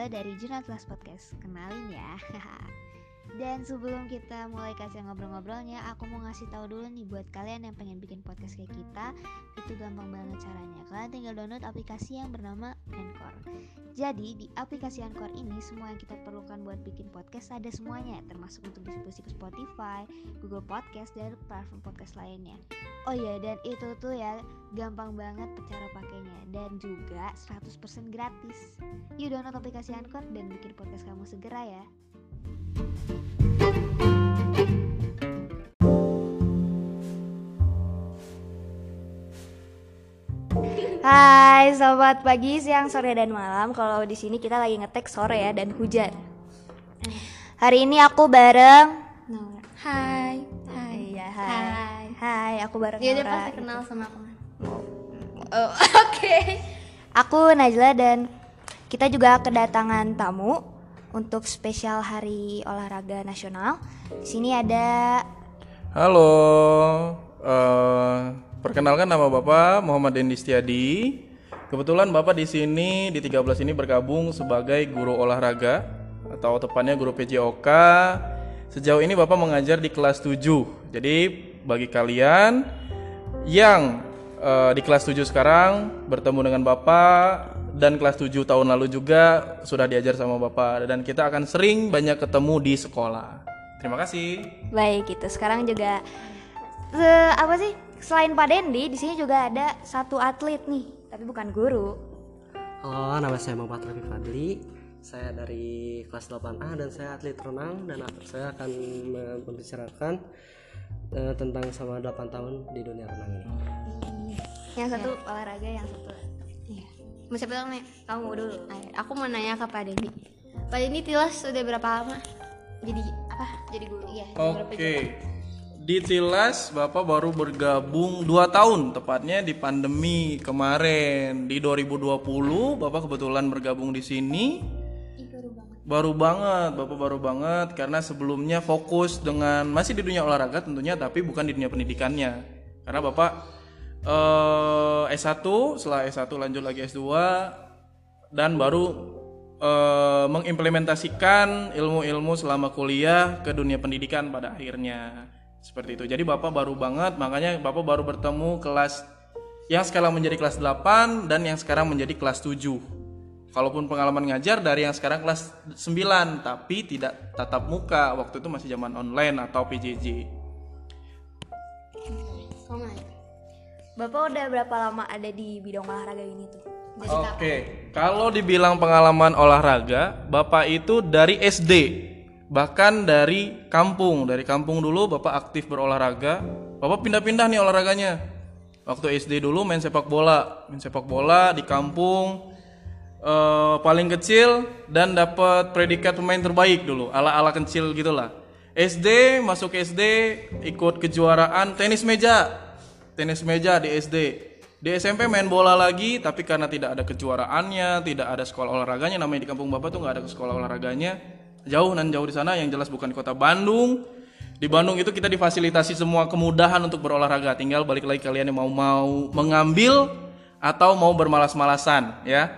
Najla dari Jurnal Class Podcast. Kenalin ya. Dan sebelum kita mulai kasih ngobrol-ngobrolnya, aku mau ngasih tahu dulu nih buat kalian yang pengen bikin podcast kayak kita, itu gampang banget caranya. Kalian tinggal download aplikasi yang bernama Anchor. Jadi di aplikasi Anchor ini semua yang kita perlukan buat bikin podcast ada semuanya, termasuk untuk distribusi ke Spotify, Google Podcast dan platform podcast lainnya. Oh iya, dan itu tuh ya gampang banget cara pakainya dan juga 100% gratis. Yuk download aplikasi Anchor dan bikin podcast kamu segera ya. Hai, selamat pagi, siang, sore dan malam. Kalau di sini kita lagi ngetek sore ya dan hujan. Hari ini aku bareng Naura. Hai, hai, Iya, hai. hai. Hai, aku bareng Ya Naura, pasti kenal sama aku. Oh, oke. Aku Najla dan kita juga kedatangan tamu untuk spesial Hari Olahraga Nasional. Di sini ada Halo, eh, perkenalkan nama Bapak Muhammad Dendi Setiadi. Kebetulan Bapak di sini di 13 ini bergabung sebagai guru olahraga atau tepatnya guru PJOK. Sejauh ini Bapak mengajar di kelas 7. Jadi bagi kalian yang eh, di kelas 7 sekarang bertemu dengan Bapak dan kelas 7 tahun lalu juga sudah diajar sama Bapak dan kita akan sering banyak ketemu di sekolah. Terima kasih. baik gitu. Sekarang juga eh, apa sih? Selain Pak Dendi, di sini juga ada satu atlet nih, tapi bukan guru. Halo, nama saya Muhammad Rafi Fadli. Saya dari kelas 8A dan saya atlet renang dan saya akan me- membicarakan eh, tentang sama 8 tahun di dunia renang ini. Yang satu olahraga, yang satu siapa dong nih? Kamu dulu. Ayo, aku mau nanya ke Pak Dendi. Pak Dendi tilas sudah berapa lama? Jadi apa? Jadi guru. Iya. Oke. Di Tilas Bapak baru bergabung 2 tahun tepatnya di pandemi kemarin di 2020 Bapak kebetulan bergabung di sini. Baru banget, Bapak baru banget karena sebelumnya fokus dengan masih di dunia olahraga tentunya tapi bukan di dunia pendidikannya. Karena Bapak eh, S1, setelah S1 lanjut lagi S2 dan baru eh, mengimplementasikan ilmu-ilmu selama kuliah ke dunia pendidikan pada akhirnya seperti itu. Jadi Bapak baru banget, makanya Bapak baru bertemu kelas yang sekarang menjadi kelas 8 dan yang sekarang menjadi kelas 7. Kalaupun pengalaman ngajar dari yang sekarang kelas 9 tapi tidak tatap muka, waktu itu masih zaman online atau PJJ. Bapak udah berapa lama ada di bidang olahraga ini tuh? Oke, kalau dibilang pengalaman olahraga, Bapak itu dari SD, bahkan dari kampung. Dari kampung dulu Bapak aktif berolahraga. Bapak pindah-pindah nih olahraganya. Waktu SD dulu main sepak bola, main sepak bola di kampung. eh, paling kecil dan dapat predikat pemain terbaik dulu, ala-ala kecil gitulah. SD masuk SD ikut kejuaraan tenis meja tenis meja di SD. Di SMP main bola lagi, tapi karena tidak ada kejuaraannya, tidak ada sekolah olahraganya, namanya di kampung bapak tuh nggak ada sekolah olahraganya, jauh dan jauh di sana, yang jelas bukan kota Bandung. Di Bandung itu kita difasilitasi semua kemudahan untuk berolahraga, tinggal balik lagi kalian yang mau mau mengambil atau mau bermalas-malasan, ya.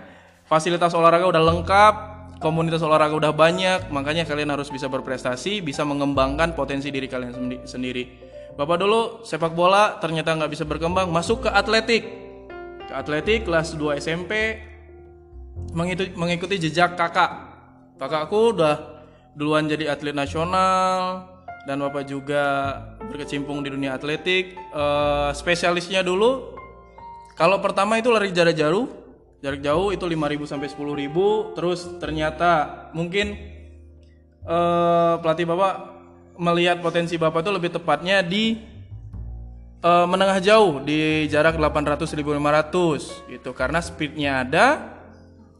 Fasilitas olahraga udah lengkap, komunitas olahraga udah banyak, makanya kalian harus bisa berprestasi, bisa mengembangkan potensi diri kalian sendi- sendiri. Bapak dulu sepak bola ternyata nggak bisa berkembang, masuk ke atletik. Ke atletik kelas 2 SMP mengikuti, mengikuti jejak kakak. Kakakku udah duluan jadi atlet nasional dan Bapak juga berkecimpung di dunia atletik. Eh, spesialisnya dulu kalau pertama itu lari jarak jauh, jarak jauh itu 5.000 sampai 10.000. Terus ternyata mungkin eh, pelatih bapak melihat potensi bapak itu lebih tepatnya di eh, menengah jauh di jarak 800 1500 gitu karena speednya ada,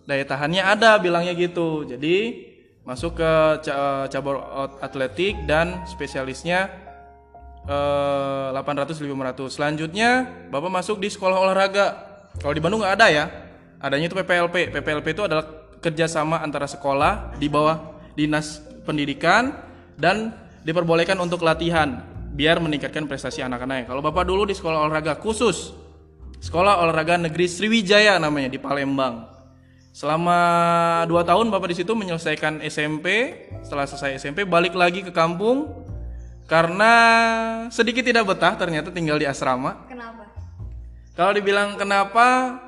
daya tahannya ada bilangnya gitu. Jadi masuk ke ca- cabur atletik dan spesialisnya eh, 800 1500. Selanjutnya Bapak masuk di sekolah olahraga. Kalau di Bandung nggak ada ya. Adanya itu PPLP. PPLP itu adalah kerjasama antara sekolah di bawah dinas pendidikan dan diperbolehkan untuk latihan biar meningkatkan prestasi anak-anaknya. Kalau Bapak dulu di sekolah olahraga khusus Sekolah Olahraga Negeri Sriwijaya namanya di Palembang. Selama dua tahun bapak di situ menyelesaikan SMP. Setelah selesai SMP balik lagi ke kampung karena sedikit tidak betah ternyata tinggal di asrama. Kenapa? Kalau dibilang kenapa,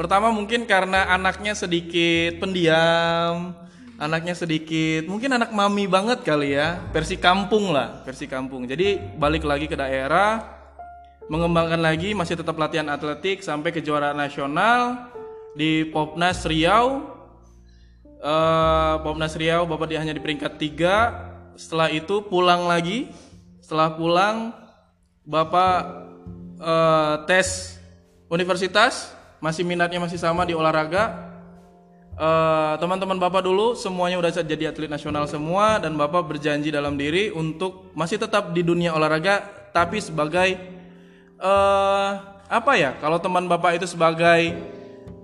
pertama mungkin karena anaknya sedikit pendiam, anaknya sedikit mungkin anak mami banget kali ya, versi kampung lah, versi kampung. Jadi balik lagi ke daerah, mengembangkan lagi, masih tetap latihan atletik sampai kejuaraan nasional di Popnas Riau. Eh, Popnas Riau bapak dia hanya di peringkat 3 Setelah itu pulang lagi. Setelah pulang bapak eh, tes universitas, masih minatnya masih sama di olahraga. Eh, teman-teman bapak dulu semuanya udah jadi atlet nasional semua dan bapak berjanji dalam diri untuk masih tetap di dunia olahraga tapi sebagai eh apa ya kalau teman bapak itu sebagai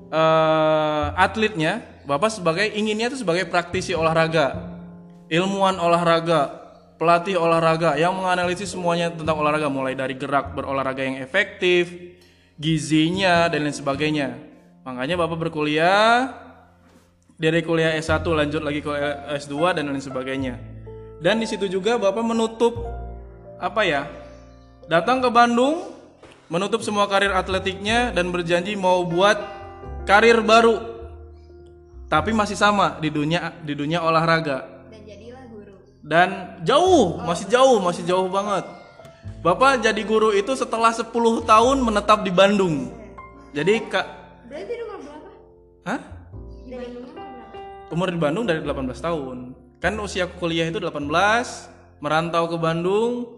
eh atletnya bapak sebagai inginnya itu sebagai praktisi olahraga ilmuwan olahraga pelatih olahraga yang menganalisis semuanya tentang olahraga mulai dari gerak berolahraga yang efektif gizinya dan lain sebagainya. Makanya bapak berkuliah dari kuliah S1 lanjut lagi ke S2 dan lain sebagainya. Dan di situ juga Bapak menutup apa ya? Datang ke Bandung, menutup semua karir atletiknya dan berjanji mau buat karir baru. Tapi masih sama di dunia di dunia olahraga. Dan jadilah guru. Dan jauh, masih jauh, masih jauh banget. Bapak jadi guru itu setelah 10 tahun menetap di Bandung. Jadi Kak Berarti umur berapa? Hah? Di Bandungnya umur di Bandung dari 18 tahun. Kan usia kuliah itu 18, merantau ke Bandung.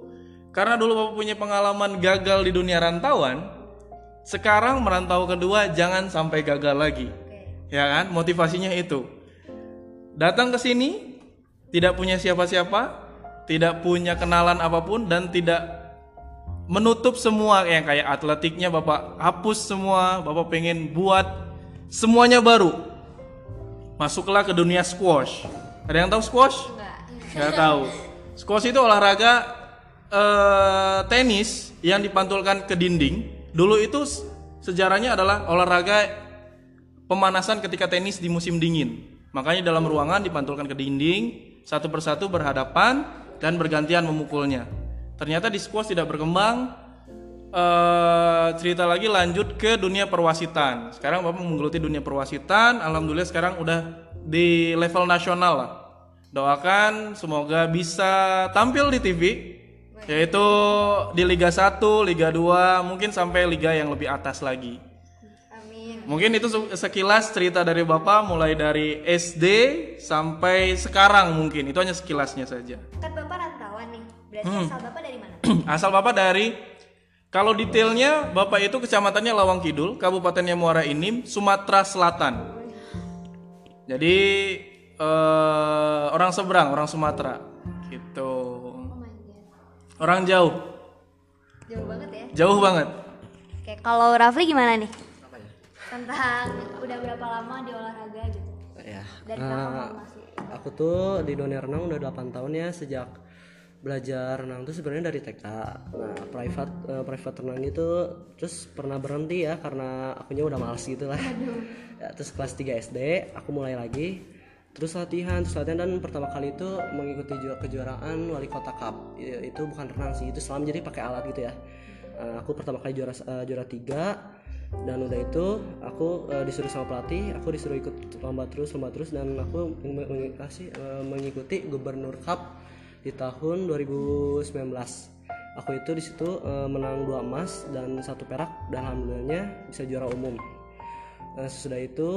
Karena dulu Bapak punya pengalaman gagal di dunia rantauan, sekarang merantau kedua jangan sampai gagal lagi. Ya kan? Motivasinya itu. Datang ke sini tidak punya siapa-siapa, tidak punya kenalan apa pun dan tidak menutup semua yang kayak atletiknya Bapak hapus semua, Bapak pengen buat semuanya baru. Masuklah ke dunia squash. Ada yang tahu squash? Nggak tahu. Squash itu olahraga eh, tenis yang dipantulkan ke dinding. Dulu itu sejarahnya adalah olahraga pemanasan ketika tenis di musim dingin. Makanya dalam ruangan dipantulkan ke dinding, satu persatu berhadapan dan bergantian memukulnya. Ternyata di squash tidak berkembang. Eh, cerita lagi lanjut ke dunia perwasitan. Sekarang Bapak menggeluti dunia perwasitan. Alhamdulillah sekarang udah di level nasional lah. Doakan semoga bisa tampil di TV yaitu di Liga 1, Liga 2, mungkin sampai liga yang lebih atas lagi. Amin. Mungkin itu se- sekilas cerita dari Bapak mulai dari SD sampai sekarang mungkin. Itu hanya sekilasnya saja. Kan Bapak rantauan nih. Berarti Hmm. asal Bapak dari mana? Asal Bapak dari kalau detailnya Bapak itu kecamatannya Lawang Kidul, Kabupatennya Muara Enim, Sumatera Selatan. Jadi eh, orang seberang, orang Sumatera. Gitu. Orang jauh, Jauh banget ya. jauh banget. Oke, kalau Rafli gimana nih? Tentang udah berapa lama di olahraga gitu? Ya. Dari kapan masih? aku tuh di dunia renang udah 8 tahun ya sejak belajar. Renang tuh sebenarnya dari TK. Nah, private eh, private renang itu terus pernah berhenti ya karena akunya udah males gitu lah. Ya, terus kelas 3 SD aku mulai lagi. Terus latihan terus latihan dan pertama kali itu mengikuti ju- kejuaraan wali kota cup. Itu bukan renang sih itu selam jadi pakai alat gitu ya. Eh, aku pertama kali juara eh, juara tiga dan udah itu aku eh, disuruh sama pelatih aku disuruh ikut lomba terus lomba terus dan aku meng- meng- kasih, eh, mengikuti gubernur cup di tahun 2019 aku itu di situ eh, menang dua emas dan satu perak dan alhamdulillahnya bisa juara umum Nah, sesudah itu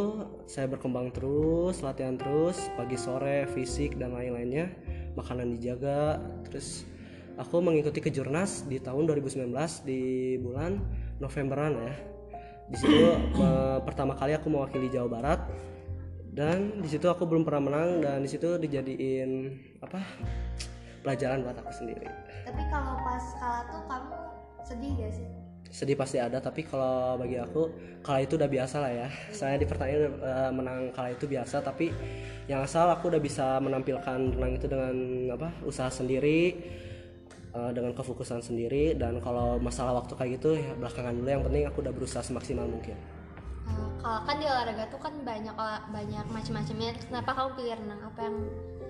saya berkembang terus, latihan terus, pagi sore, fisik dan lain-lainnya, makanan dijaga. Terus aku mengikuti kejurnas di tahun 2019 di bulan Novemberan ya. Di situ eh, pertama kali aku mewakili Jawa Barat dan di situ aku belum pernah menang dan di situ dijadiin apa pelajaran buat aku sendiri. Tapi kalau pas kalah tuh kamu sedih gak sih? sedih pasti ada tapi kalau bagi aku kalah itu udah biasa lah ya. Saya di pertandingan eh, menang kalah itu biasa tapi yang asal aku udah bisa menampilkan renang itu dengan apa usaha sendiri eh, dengan kefokusan sendiri dan kalau masalah waktu kayak gitu ya belakangan dulu. Yang penting aku udah berusaha semaksimal mungkin. Oh, kalau kan di olahraga tuh kan banyak banyak macam-macamnya. Kenapa kamu pilih renang? Apa yang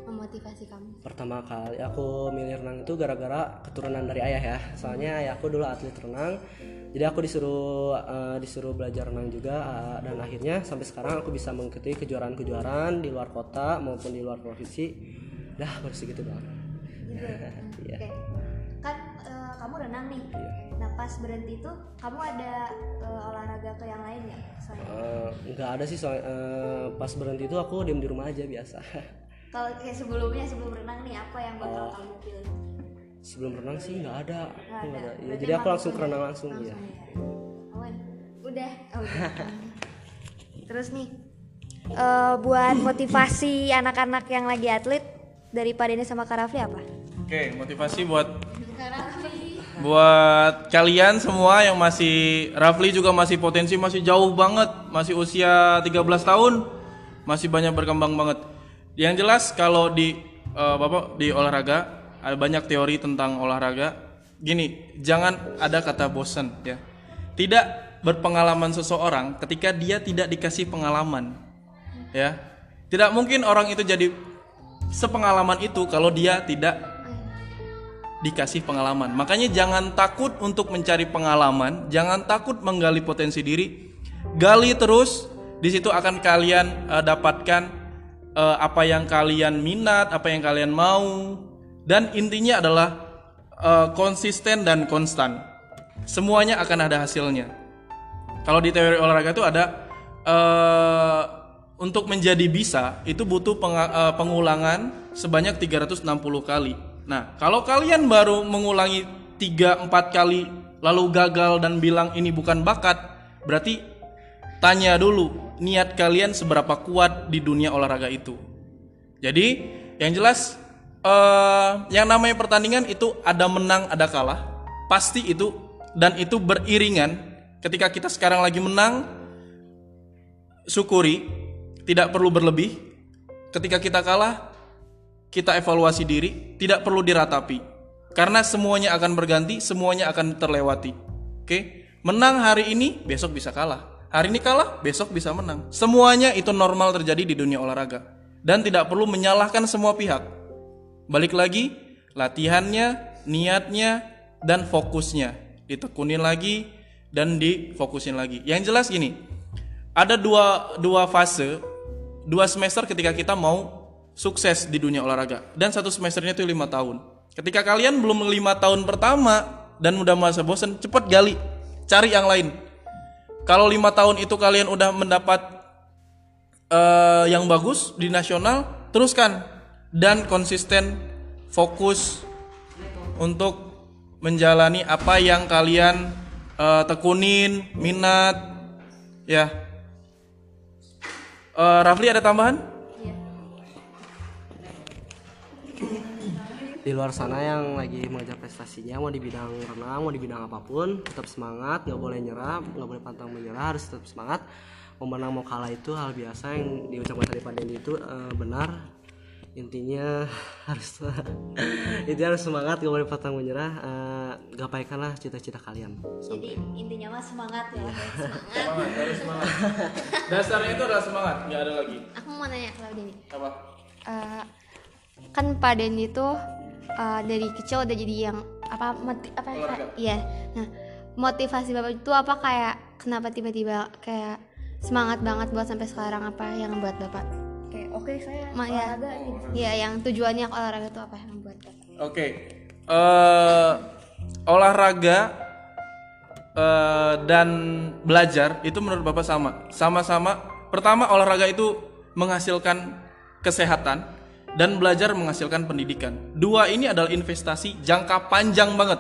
memotivasi kamu Pertama kali aku milih renang itu gara-gara keturunan dari ayah ya. Soalnya ayahku dulu atlet renang. Jadi aku disuruh eh, disuruh belajar renang juga eh, dan akhirnya sampai sekarang aku bisa mengikuti kejuaraan-kejuaraan di luar kota maupun di luar provinsi. Dah baru segitu doang. Iya. Oke. Kan eh, kamu renang nih. Iya. Nah pas berhenti itu kamu ada eh, olahraga ke yang lain nggak? Selain Eh, nggak ada sih soal eh, pas berhenti itu aku diem di rumah aja biasa. kalau kayak sebelumnya sebelum renang nih apa yang bakal Oh. kamu pilih? Sebelum renang sih nggak ada. Nggak ada. ada. Iya, Berarti jadi aku langsung ke renang langsung ya. Awan. Udah. Oh, udah. Terus nih eh, buat motivasi anak-anak yang lagi atlet dari Pak Denny sama Kak Rafli apa? Oke, motivasi buat buat kalian semua yang masih Rafli juga masih potensi masih jauh banget, masih usia 13 tahun, masih banyak berkembang banget. Yang jelas kalau di eh, Bapak di olahraga ada banyak teori tentang olahraga. Gini, jangan ada kata bosan ya. Tidak berpengalaman seseorang ketika dia tidak dikasih pengalaman. Ya. Tidak mungkin orang itu jadi sepengalaman itu kalau dia tidak dikasih pengalaman. Makanya jangan takut untuk mencari pengalaman, jangan takut menggali potensi diri. Gali terus, di situ akan kalian eh, dapatkan eh, apa yang kalian minat, apa yang kalian mau. Dan intinya adalah eh, konsisten dan konstan. Semuanya akan ada hasilnya. Kalau di teori olahraga itu ada eh, untuk menjadi bisa itu butuh penga- eh, pengulangan sebanyak 360 kali. Nah, kalau kalian baru mengulangi 3 4 kali lalu gagal dan bilang ini bukan bakat, berarti tanya dulu niat kalian seberapa kuat di dunia olahraga itu. Jadi, yang jelas eh, yang namanya pertandingan itu ada menang, ada kalah. Pasti itu dan itu beriringan. Ketika kita sekarang lagi menang, syukuri, tidak perlu berlebih. Ketika kita kalah, kita evaluasi diri, tidak perlu diratapi. Karena semuanya akan berganti, semuanya akan terlewati. Oke, menang hari ini, besok bisa kalah. Hari ini kalah, besok bisa menang. Semuanya itu normal terjadi di dunia olahraga. Dan tidak perlu menyalahkan semua pihak. Balik lagi, latihannya, niatnya, dan fokusnya. Ditekunin lagi, dan difokusin lagi. Yang jelas gini, ada dua, dua fase, dua semester ketika kita mau sukses di dunia olahraga. Dan satu semesternya itu lima tahun. Ketika kalian belum lima tahun pertama dan udah masa bosan, cepet gali, cari yang lain. Kalau lima tahun itu kalian udah mendapat eh, yang bagus di nasional, teruskan dan konsisten, fokus untuk menjalani apa yang kalian eh, tekunin, minat, ya. Eh, Rafli ada tambahan? Di luar sana yang lagi mengejar prestasinya mau di bidang renang mau di bidang apa pun tetap semangat nggak boleh nyerah nggak boleh pantang menyerah harus tetap semangat mau menang mau kalah itu hal biasa yang diucapkan tadi Pak Dendi itu eh, benar intinya harus intinya harus semangat nggak boleh pantang menyerah eh, gapaikanlah cita-cita kalian Jadi intinya mah semangat ya. Semangat, harus semangat. Dasarnya itu adalah semangat, nggak ada lagi. aku mau nanya ke Denny Apa? Eh, kan Pak Denny tuh eh, dari kecil udah jadi yang apa moti- apa iya. Nah motivasi bapak itu apa kayak kenapa tiba-tiba kayak semangat banget buat sampai sekarang? Apa yang buat bapak? Kayak oke saya Ma, ya, olahraga gitu. ya yang tujuannya olahraga itu apa yang buat bapak? Oke, eh, olahraga eh, dan belajar itu menurut bapak sama, sama-sama. Pertama olahraga itu menghasilkan kesehatan dan belajar menghasilkan pendidikan. Dua ini adalah investasi jangka panjang banget.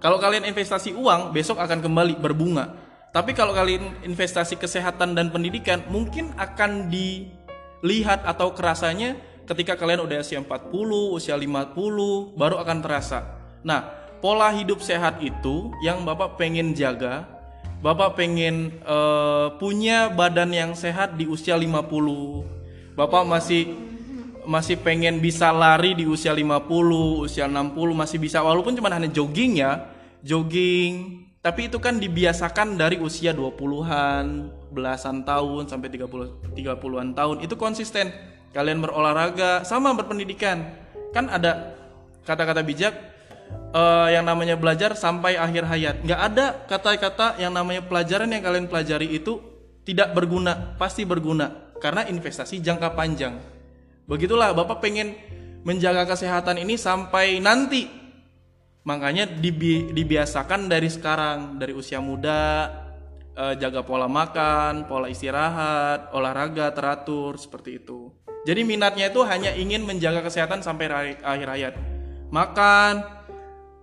Kalau kalian investasi uang, besok akan kembali berbunga. Tapi kalau kalian investasi kesehatan dan pendidikan, mungkin akan dilihat atau kerasanya ketika kalian udah usia 40, usia 50, baru akan terasa. Nah, pola hidup sehat itu yang Bapak pengen jaga, Bapak pengen eh, punya badan yang sehat di usia 50. Bapak masih masih pengen bisa lari di usia 50, usia 60 masih bisa walaupun cuma hanya jogging ya, jogging. Tapi itu kan dibiasakan dari usia 20-an, belasan tahun sampai 30 30-an tahun. Itu konsisten. Kalian berolahraga sama berpendidikan. Kan ada kata-kata bijak eh, yang namanya belajar sampai akhir hayat. Nggak ada kata-kata yang namanya pelajaran yang kalian pelajari itu tidak berguna, pasti berguna karena investasi jangka panjang. Begitulah Bapak pengen menjaga kesehatan ini sampai nanti. Makanya dibi- dibiasakan dari sekarang, dari usia muda, eh, jaga pola makan, pola istirahat, olahraga teratur seperti itu. Jadi minatnya itu hanya ingin menjaga kesehatan sampai akhir hayat. Makan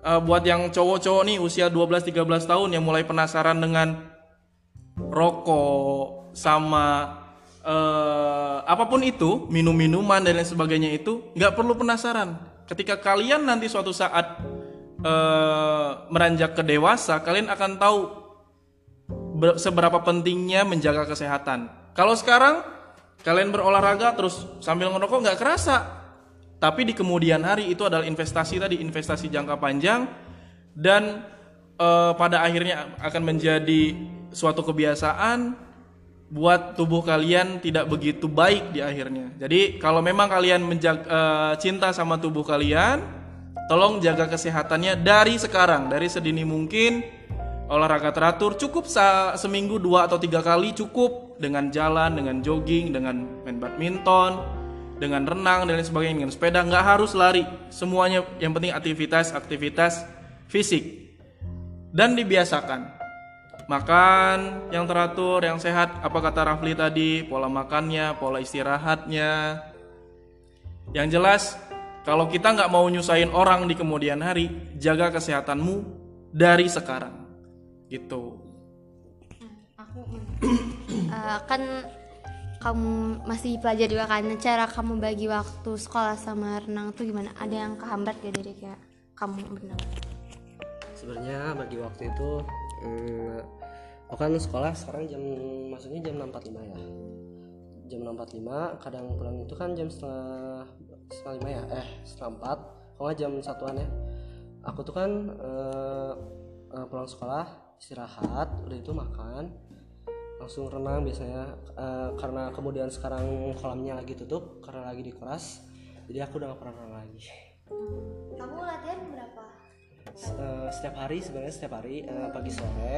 eh, buat yang cowok-cowok nih usia 12-13 tahun yang mulai penasaran dengan rokok sama eh, apa pun itu minum-minuman dan lain sebagainya itu nggak perlu penasaran. Ketika kalian nanti suatu saat eh, meranjak ke dewasa kalian akan tahu ber- seberapa pentingnya menjaga kesehatan. Kalau sekarang kalian berolahraga terus sambil ngerokok nggak kerasa. Tapi di kemudian hari itu adalah investasi tadi investasi jangka panjang. Dan eh, pada akhirnya akan menjadi suatu kebiasaan buat tubuh kalian tidak begitu baik di akhirnya. Jadi kalau memang kalian menjaga, eh, cinta sama tubuh kalian, tolong jaga kesehatannya dari sekarang, dari sedini mungkin. Olahraga teratur cukup sa- seminggu dua atau tiga kali cukup dengan jalan, dengan jogging, dengan main badminton, dengan renang dan lain sebagainya, dengan sepeda nggak harus lari. Semuanya yang penting aktivitas aktivitas fisik dan dibiasakan makan yang teratur, yang sehat. Apa kata Rafli tadi? Pola makannya, pola istirahatnya. Yang jelas, kalau kita nggak mau nyusahin orang di kemudian hari, jaga kesehatanmu dari sekarang. Gitu. aku Eh, kan kamu masih pelajar juga kan cara kamu bagi waktu sekolah sama renang tuh gimana ada yang kehambat gak dari kayak kamu berenang sebenarnya bagi waktu itu hmm, aku kan sekolah sekarang jam maksudnya jam 6.45 ya. Jam 6.45 kadang pulang itu kan jam setengah setengah lima ya? Eh setengah empat. Kalau nggak jam satuan ya. Aku tuh kan eh, eh, pulang sekolah istirahat udah itu makan langsung renang biasanya. Eh, karena kemudian sekarang kolamnya lagi tutup karena lagi dikuras jadi aku udah gak pernah renang lagi. Kamu latihan berapa? Eh, setiap hari sebenarnya setiap hari eh, pagi sore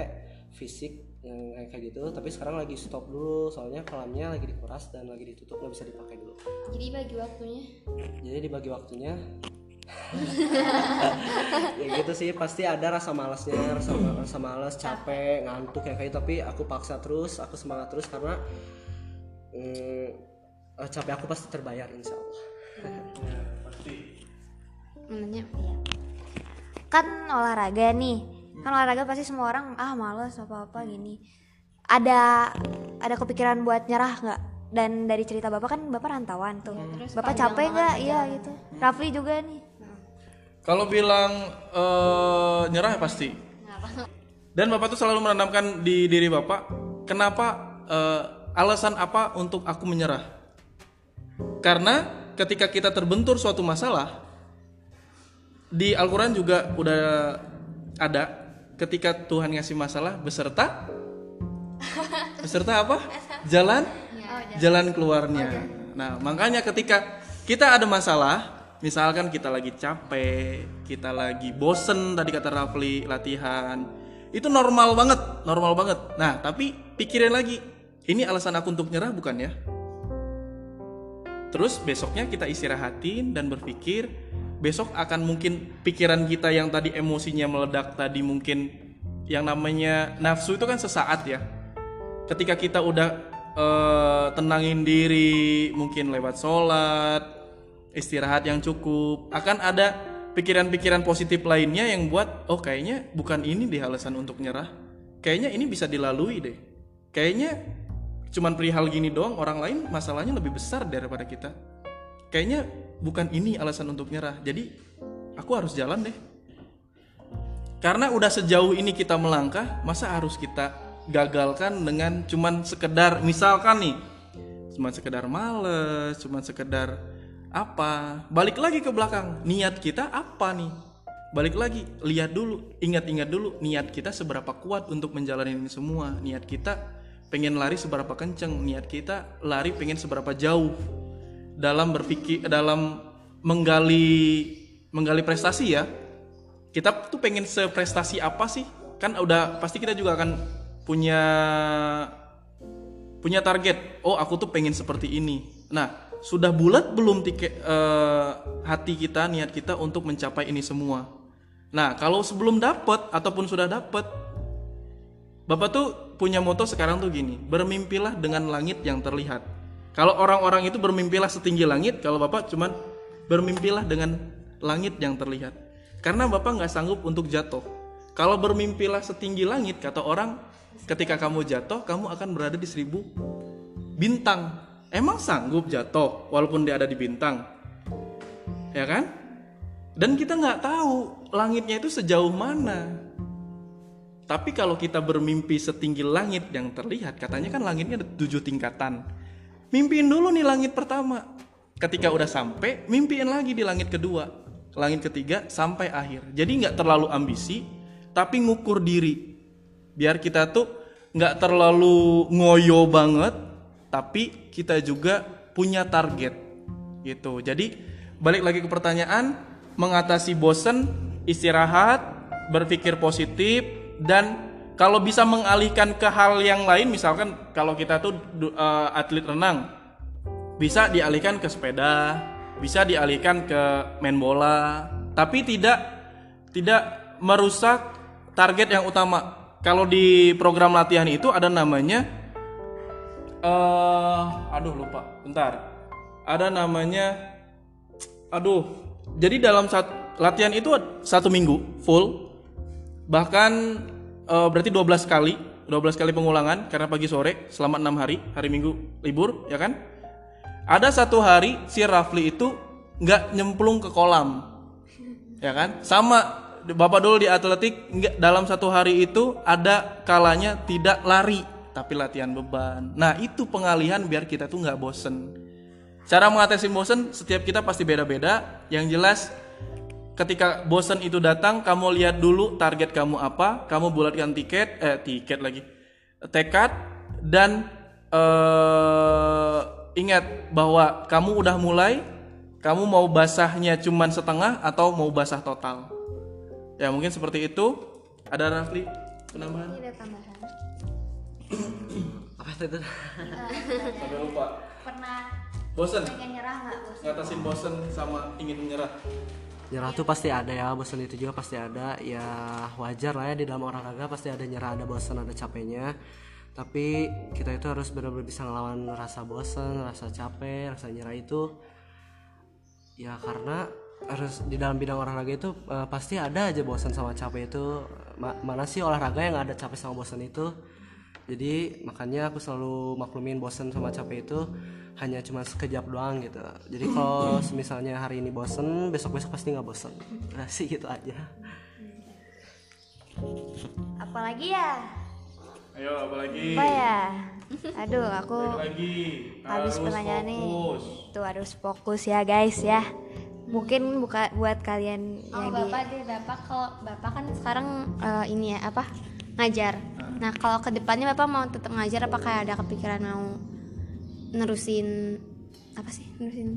fisik yang kayak gitu. Tapi sekarang lagi stop dulu soalnya kolamnya lagi dikuras dan lagi ditutup nggak bisa dipakai dulu. Jadi bagi waktunya? Jadi dibagi waktunya. Ya gitu sih pasti ada rasa malasnya rasa rasa malas capek ngantuk kayak kayak gitu. tapi aku paksa terus aku semangat terus karena mm, eh, capek aku pasti terbayar insya Allah. Menanya Kan olahraga nih. Kan olahraga pasti semua orang ah males apa-apa gini. Ada ada kepikiran buat nyerah nggak? Dan dari cerita Bapak kan Bapak rantauan tuh. Bapak capek nggak? Iya gitu. Rafli juga nih. Kalau bilang eh, nyerah ya pasti. Dan Bapak tuh selalu menanamkan di diri Bapak, kenapa eh, alasan apa untuk aku menyerah? Karena ketika kita terbentur suatu masalah, di Al-Quran juga udah ada ketika Tuhan ngasih masalah beserta beserta apa? Jalan jalan keluarnya. Nah, makanya ketika kita ada masalah, misalkan kita lagi capek, kita lagi bosen tadi kata Rafli latihan, itu normal banget, normal banget. Nah, tapi pikirin lagi, ini alasan aku untuk nyerah bukan ya? Terus besoknya kita istirahatin dan berpikir besok akan mungkin pikiran kita yang tadi emosinya meledak tadi mungkin yang namanya nafsu itu kan sesaat ya. Ketika kita udah eh, tenangin diri, mungkin lewat sholat, istirahat yang cukup, akan ada pikiran-pikiran positif lainnya yang buat oh kayaknya bukan ini deh alasan untuk nyerah. Kayaknya ini bisa dilalui deh. Kayaknya cuman perihal gini doang orang lain masalahnya lebih besar daripada kita kayaknya bukan ini alasan untuk nyerah. Jadi aku harus jalan deh. Karena udah sejauh ini kita melangkah masa harus kita gagalkan dengan cuman sekedar misalkan nih cuman sekedar males cuman sekedar apa? Balik lagi ke belakang. Niat kita apa nih? Balik lagi lihat dulu ingat-ingat dulu niat kita seberapa kuat untuk menjalani ini semua. Niat kita pengen lari seberapa kenceng niat kita lari pengen seberapa jauh dalam berpikir dalam menggali menggali prestasi ya. Kita tuh pengen seprestasi apa sih? Kan udah pasti kita juga akan punya punya target. Oh aku tuh pengen seperti ini. Nah sudah bulat belum tiket eh, hati kita niat kita untuk mencapai ini semua? Nah kalau sebelum dapat ataupun sudah dapat bapak tuh punya moto sekarang tuh gini bermimpilah dengan langit yang terlihat kalau orang-orang itu bermimpilah setinggi langit kalau bapak cuman bermimpilah dengan langit yang terlihat. Karena bapak nggak sanggup untuk jatuh. Kalau bermimpilah setinggi langit kata orang ketika kamu jatuh kamu akan berada di seribu bintang. Emang sanggup jatuh walaupun dia ada di bintang? Ya kan? Dan kita nggak tahu langitnya itu sejauh mana. Tapi kalau kita bermimpi setinggi langit yang terlihat katanya kan langitnya ada tujuh tingkatan mimpiin dulu nih langit pertama. Ketika udah sampai mimpiin lagi di langit kedua. Langit ketiga sampai akhir. Jadi nggak terlalu ambisi tapi ngukur diri. Biar kita tuh nggak terlalu ngoyo banget tapi kita juga punya target gitu. Jadi balik lagi ke pertanyaan mengatasi bosen istirahat berpikir positif dan kalau bisa mengalihkan ke hal yang lain misalkan kalau kita tuh eh, atlet renang bisa dialihkan ke sepeda bisa dialihkan ke main bola tapi tidak tidak merusak target yang utama. Kalau di program latihan itu ada namanya eh aduh lupa. Bentar. Ada namanya aduh. Jadi dalam sat- latihan itu satu minggu full. Bahkan eh, berarti 12 kali 12 kali pengulangan karena pagi sore selama enam hari hari minggu libur ya kan? Ada satu hari si Rafli itu nggak nyemplung ke kolam ya kan? Sama bapak dulu di atletik nggak dalam satu hari itu ada kalanya tidak lari tapi latihan beban. Nah itu pengalihan biar kita tuh nggak bosen. Cara mengatasi bosen setiap kita pasti beda-beda. Yang jelas ketika bosen itu datang kamu lihat dulu target kamu apa kamu bulatkan tiket eh tiket lagi tekad dan eh ingat bahwa kamu udah mulai kamu mau basahnya cuman setengah atau mau basah total. Ya mungkin seperti itu. Ada Rafli penambahan? Ada tambahan. apa itu? Sampai lupa. Pernah bosen? pengen nyerah nggak bos? ngatasin bosen sama ingin menyerah nyerah tuh pasti ada ya bosan itu juga pasti ada. Ya wajar lah ya di dalam olahraga pasti ada nyerah ada bosan ada capeknya. Tapi kita itu harus benar-benar bisa ngelawan rasa bosan rasa capek rasa nyerah itu. Ya karena harus di dalam bidang olahraga itu eh, pasti ada aja bosan sama capek itu. Ma- mana sih olahraga yang ada capek sama bosan itu? Jadi makanya aku selalu maklumin bosan sama capek itu hanya cuma sekejap doang gitu jadi kalau misalnya hari ini bosen besok besok pasti nggak bosen udah sih gitu aja Apalagi ya? ayo apalagi Apa ya? Aduh, aku lagi habis pertanyaan nih. Tuh harus fokus ya guys ya. Mungkin buka buat kalian Oh yang di bapak deh bapak kalau bapak kan sekarang eh, ini ya apa ngajar. Nah kalau ke depannya bapak mau tetap ngajar apa kayak ada kepikiran mau nerusin apa sih nerusin?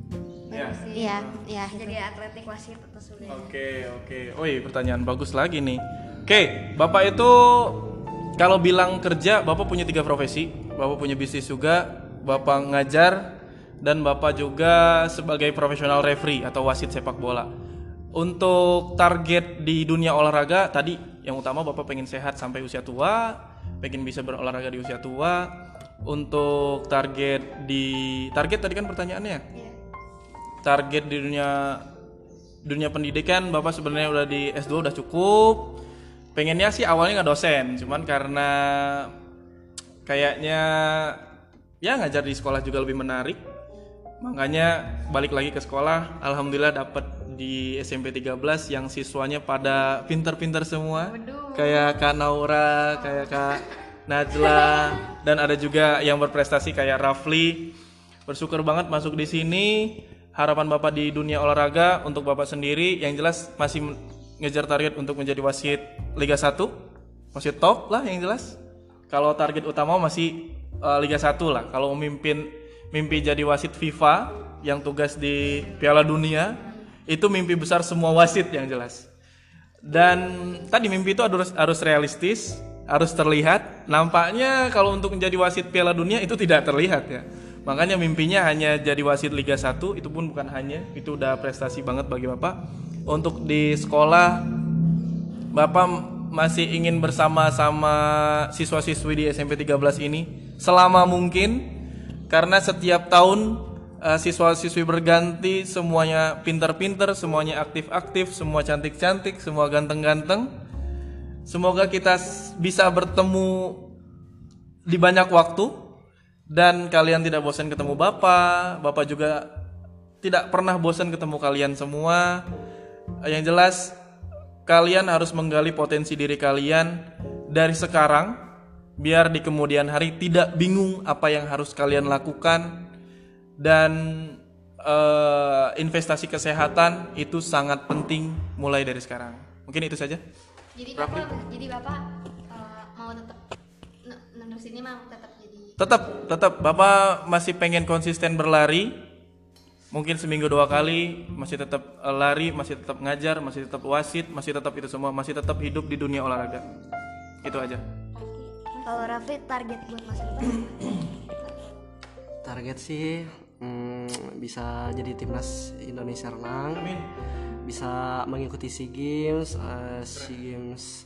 Ya. Iya iya. jadi atletik wasit atau sudah. Oke, oke. Oh iya, pertanyaan bagus lagi nih. Oke, Bapak itu kalau bilang kerja, Bapak punya tiga profesi. Bapak punya bisnis juga, Bapak ngajar, dan Bapak juga sebagai profesional referee atau wasit sepak bola. Untuk target di dunia olahraga, tadi yang utama Bapak pengen sehat sampai usia tua, pengen bisa berolahraga di usia tua. Untuk target di target tadi kan pertanyaannya target di dunia dunia pendidikan bapak sebenarnya udah di S2 udah cukup. Pengennya sih awalnya nggak dosen cuman karena kayaknya ya ngajar di sekolah juga lebih menarik. Makanya balik lagi ke sekolah alhamdulillah dapat di SMP 13 yang siswanya pada pinter-pinter semua. Kayak Kak Naura kayak Kak Najla dan ada juga yang berprestasi kayak Rafli. Bersyukur banget masuk di sini. Harapan bapak di dunia olahraga untuk bapak sendiri. Yang jelas masih ngejar target untuk menjadi wasit Liga 1 wasit top lah yang jelas. Kalau target utama masih eh, Liga 1 lah. Kalau memimpin mimpi jadi wasit FIFA yang tugas di Piala Dunia itu mimpi besar semua wasit yang jelas. Dan tadi mimpi itu harus harus realistis harus terlihat. Nampaknya kalau untuk menjadi wasit Piala Dunia itu tidak terlihat ya. Makanya mimpinya hanya jadi wasit Liga 1 itu pun bukan hanya itu udah prestasi banget bagi Bapak. Untuk di sekolah Bapak masih ingin bersama-sama siswa-siswi di SMP 13 ini? Selama mungkin karena setiap tahun eh, siswa-siswi berganti semuanya pinter-pinter, semuanya aktif-aktif, semua cantik-cantik, semua ganteng-ganteng. Semoga kita bisa bertemu di banyak waktu dan kalian tidak bosan ketemu Bapak, Bapak juga tidak pernah bosan ketemu kalian semua. Yang jelas kalian harus menggali potensi diri kalian dari sekarang biar di kemudian hari tidak bingung apa yang harus kalian lakukan dan eh, investasi kesehatan itu sangat penting mulai dari sekarang. Mungkin itu saja. Jadi bapak, jadi bapak eh, mau tetap n- nerusin ini mau tetap jadi Tetap, tetap Bapak masih pengen konsisten berlari. Mungkin seminggu dua kali masih tetap eh, lari, masih tetap ngajar, masih tetap wasit, masih tetap itu semua, masih tetap hidup di dunia olahraga. Itu aja. Kalau Raffi target buat masa depan target sih hmm, bisa jadi timnas Indonesia renang bisa mengikuti SEA Games eh, SEA Games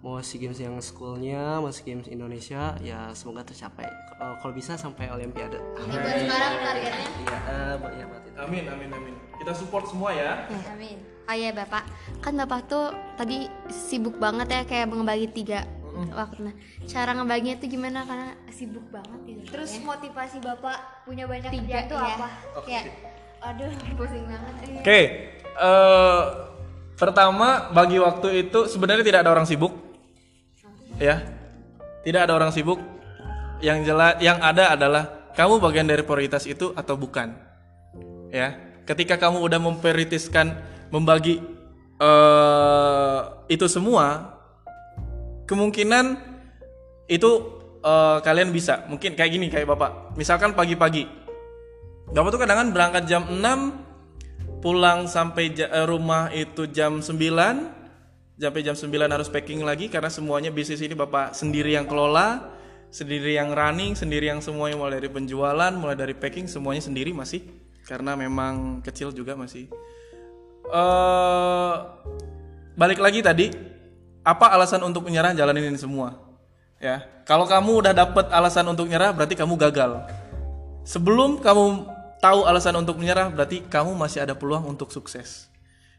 mau SEA Games yang schoolnya mau SEA Games Indonesia ya semoga tercapai Eh, kalau bisa sampai Olimpiade sekarang targetnya iya eh, ya. Amin, amin, amin. Kita support semua ya. Amin. Oh iya bapak, kan bapak tuh tadi sibuk banget ya kayak ngebagi tiga waktu. Nah, cara ngebaginya tuh gimana karena sibuk banget gitu. Terus motivasi bapak punya banyak Tiga, kerjaan tuh iya. apa? Kayak Aduh, pusing banget. Oke, eh, pertama bagi waktu itu sebenarnya tidak ada orang sibuk, ya, tidak ada orang sibuk. Yang jelas, yang ada adalah kamu bagian dari prioritas itu atau bukan, ya. Ketika kamu udah memprioritaskan membagi eh, itu semua, kemungkinan itu eh, kalian bisa. Mungkin kayak gini kayak bapak, misalkan pagi-pagi, bapak tuh kadang berangkat jam 6 pulang sampai eh, rumah itu jam 9 sampai jam 9 harus packing lagi karena semuanya bisnis ini Bapak sendiri yang kelola, sendiri yang running, sendiri yang semuanya mulai dari penjualan, mulai dari packing semuanya sendiri masih karena memang kecil juga masih. eh balik lagi tadi apa alasan untuk menyerah jalanin ini semua? Ya kalau kamu udah dapet alasan untuk menyerah berarti kamu gagal. Sebelum kamu tahu alasan untuk menyerah, berarti kamu masih ada peluang untuk sukses.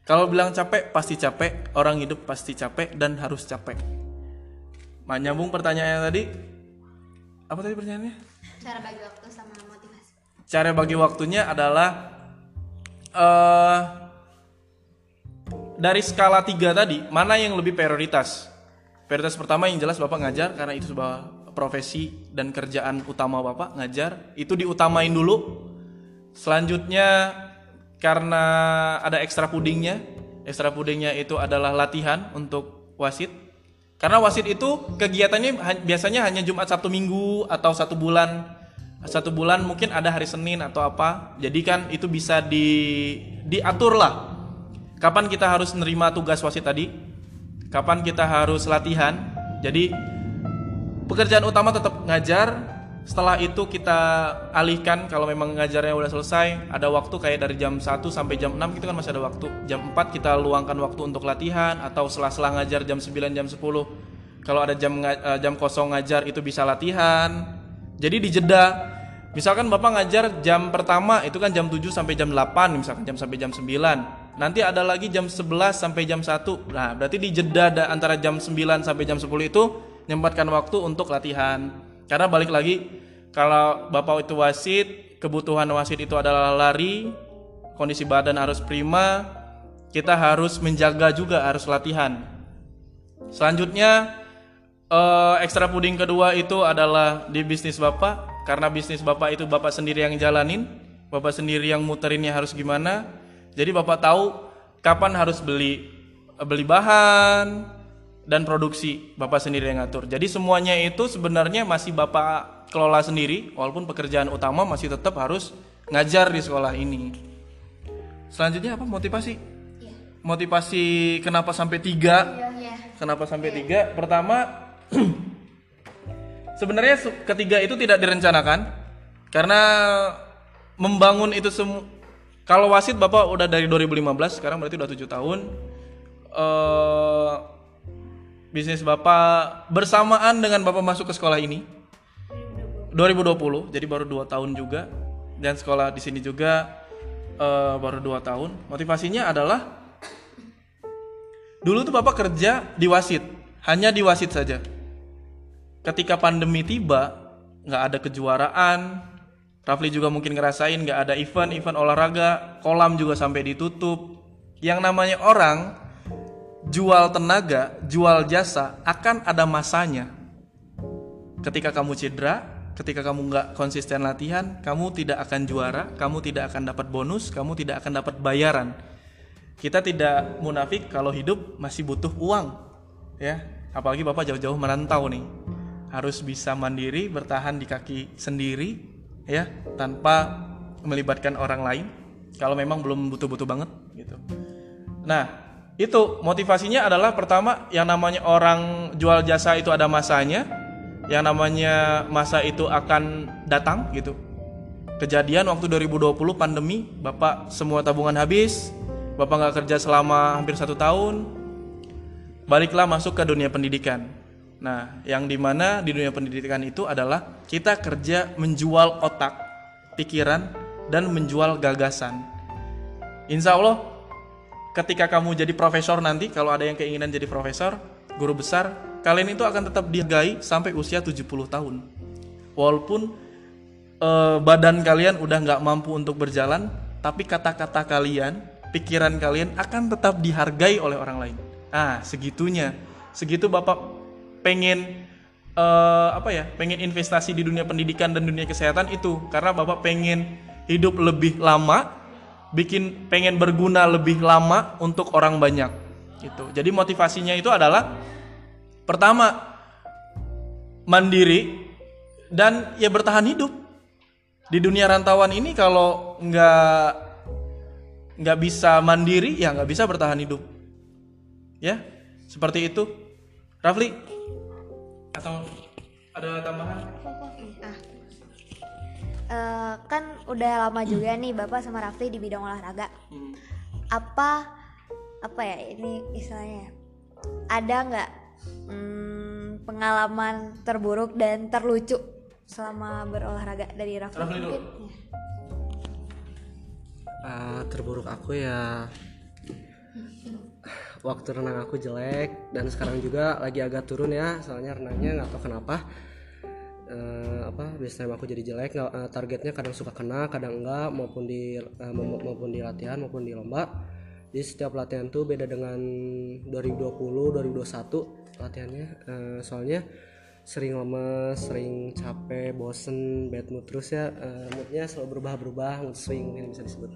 Kalau bilang capek, pasti capek. Orang hidup pasti capek dan harus capek. Ma, nyambung pertanyaannya tadi. Apa tadi pertanyaannya? Cara bagi waktu sama motivasi. Cara bagi waktunya adalah eh dari skala tiga tadi, mana yang lebih prioritas? Prioritas pertama yang jelas Bapak ngajar karena itu sebuah profesi dan kerjaan utama Bapak ngajar, itu diutamain dulu. Selanjutnya karena ada ekstra pudingnya, ekstra pudingnya itu adalah latihan untuk wasit. Karena wasit itu kegiatannya biasanya hanya Jumat Sabtu Minggu atau satu bulan satu bulan mungkin ada hari Senin atau apa. Jadi kan itu bisa di diatur lah. Kapan kita harus nerima tugas wasit tadi? Kapan kita harus latihan? Jadi pekerjaan utama tetap ngajar. Setelah itu kita alihkan kalau memang ngajarnya udah selesai, ada waktu kayak dari jam 1 sampai jam 6 itu kan masih ada waktu. Jam 4 kita luangkan waktu untuk latihan atau sela-sela ngajar jam 9 jam 10. Kalau ada jam eh, jam kosong ngajar itu bisa latihan. Jadi di jeda Misalkan Bapak ngajar jam pertama itu kan jam 7 sampai jam 8 misalkan jam sampai jam 9. Nanti ada lagi jam 11 sampai jam 1. Nah, berarti di jeda da- antara jam 9 sampai jam 10 itu nyempatkan waktu untuk latihan. Karena balik lagi kalau Bapak itu wasit, kebutuhan wasit itu adalah lari, kondisi badan harus prima, kita harus menjaga juga harus latihan. Selanjutnya eh, ekstra puding kedua itu adalah di bisnis Bapak karena bisnis Bapak itu Bapak sendiri yang jalanin, Bapak sendiri yang muterinnya harus gimana. Jadi Bapak tahu kapan harus beli beli bahan dan produksi bapak sendiri yang ngatur. Jadi semuanya itu sebenarnya masih bapak kelola sendiri, walaupun pekerjaan utama masih tetap harus ngajar di sekolah ini. Selanjutnya apa motivasi? Motivasi kenapa sampai tiga? Kenapa sampai tiga? Pertama, sebenarnya ketiga itu tidak direncanakan karena membangun itu semua. Kalau wasit bapak udah dari 2015, sekarang berarti udah tujuh tahun. eh bisnis bapak bersamaan dengan bapak masuk ke sekolah ini? 2020 jadi baru dua tahun juga. Dan sekolah di sini juga eh, baru dua tahun. Motivasinya adalah dulu tuh bapak kerja di wasit hanya di wasit saja. Ketika pandemi tiba nggak ada kejuaraan. Rafli juga mungkin ngerasain nggak ada event event olahraga kolam juga sampai ditutup. Yang namanya orang jual tenaga jual jasa akan ada masanya ketika kamu cedera, ketika kamu nggak konsisten latihan, kamu tidak akan juara, kamu tidak akan dapat bonus, kamu tidak akan dapat bayaran. Kita tidak munafik kalau hidup masih butuh uang, ya. Apalagi bapak jauh-jauh merantau nih, harus bisa mandiri, bertahan di kaki sendiri, ya, tanpa melibatkan orang lain. Kalau memang belum butuh-butuh banget, gitu. Nah, itu motivasinya adalah pertama yang namanya orang jual jasa itu ada masanya, yang namanya masa itu akan datang gitu. Kejadian waktu 2020 pandemi, bapak semua tabungan habis, bapak nggak kerja selama hampir satu tahun, baliklah masuk ke dunia pendidikan. Nah, yang di mana di dunia pendidikan itu adalah kita kerja menjual otak, pikiran, dan menjual gagasan. Insya Allah ketika kamu jadi profesor nanti kalau ada yang keinginan jadi profesor guru besar kalian itu akan tetap dihargai sampai usia 70 tahun. Walaupun eh, badan kalian udah nggak mampu untuk berjalan tapi kata-kata kalian pikiran kalian akan tetap dihargai oleh orang lain. Ah segitunya. Segitu bapak pengen eh, apa ya pengen investasi di dunia pendidikan dan dunia kesehatan itu. Karena bapak pengen hidup lebih lama bikin pengen berguna lebih lama untuk orang banyak gitu. Jadi motivasinya itu adalah pertama mandiri dan ya bertahan hidup. Di dunia rantauan ini kalau nggak nggak bisa mandiri ya nggak bisa bertahan hidup. Ya seperti itu. Rafli atau ada tambahan Eh, kan udah lama juga nih Bapak sama Rafli di bidang olahraga. Apa apa ya ini istilahnya? Ada nggak hmm, pengalaman terburuk dan terlucu selama berolahraga dari Rafli? Rafli dulu. Ah, terburuk aku ya waktu renang aku jelek dan sekarang juga lagi agak turun ya soalnya renangnya nggak tahu kenapa Eh, apa biasanya aku jadi jelek eh, targetnya kadang suka kena kadang enggak maupun di mau- maupun di latihan maupun di lomba. Jadi setiap latihan tuh beda dengan 2020 2021 latihannya. Eh, soalnya sering lemes sering capek bosen bad mood terus ya eh, moodnya selalu berubah-berubah mood swing mungkin bisa disebut.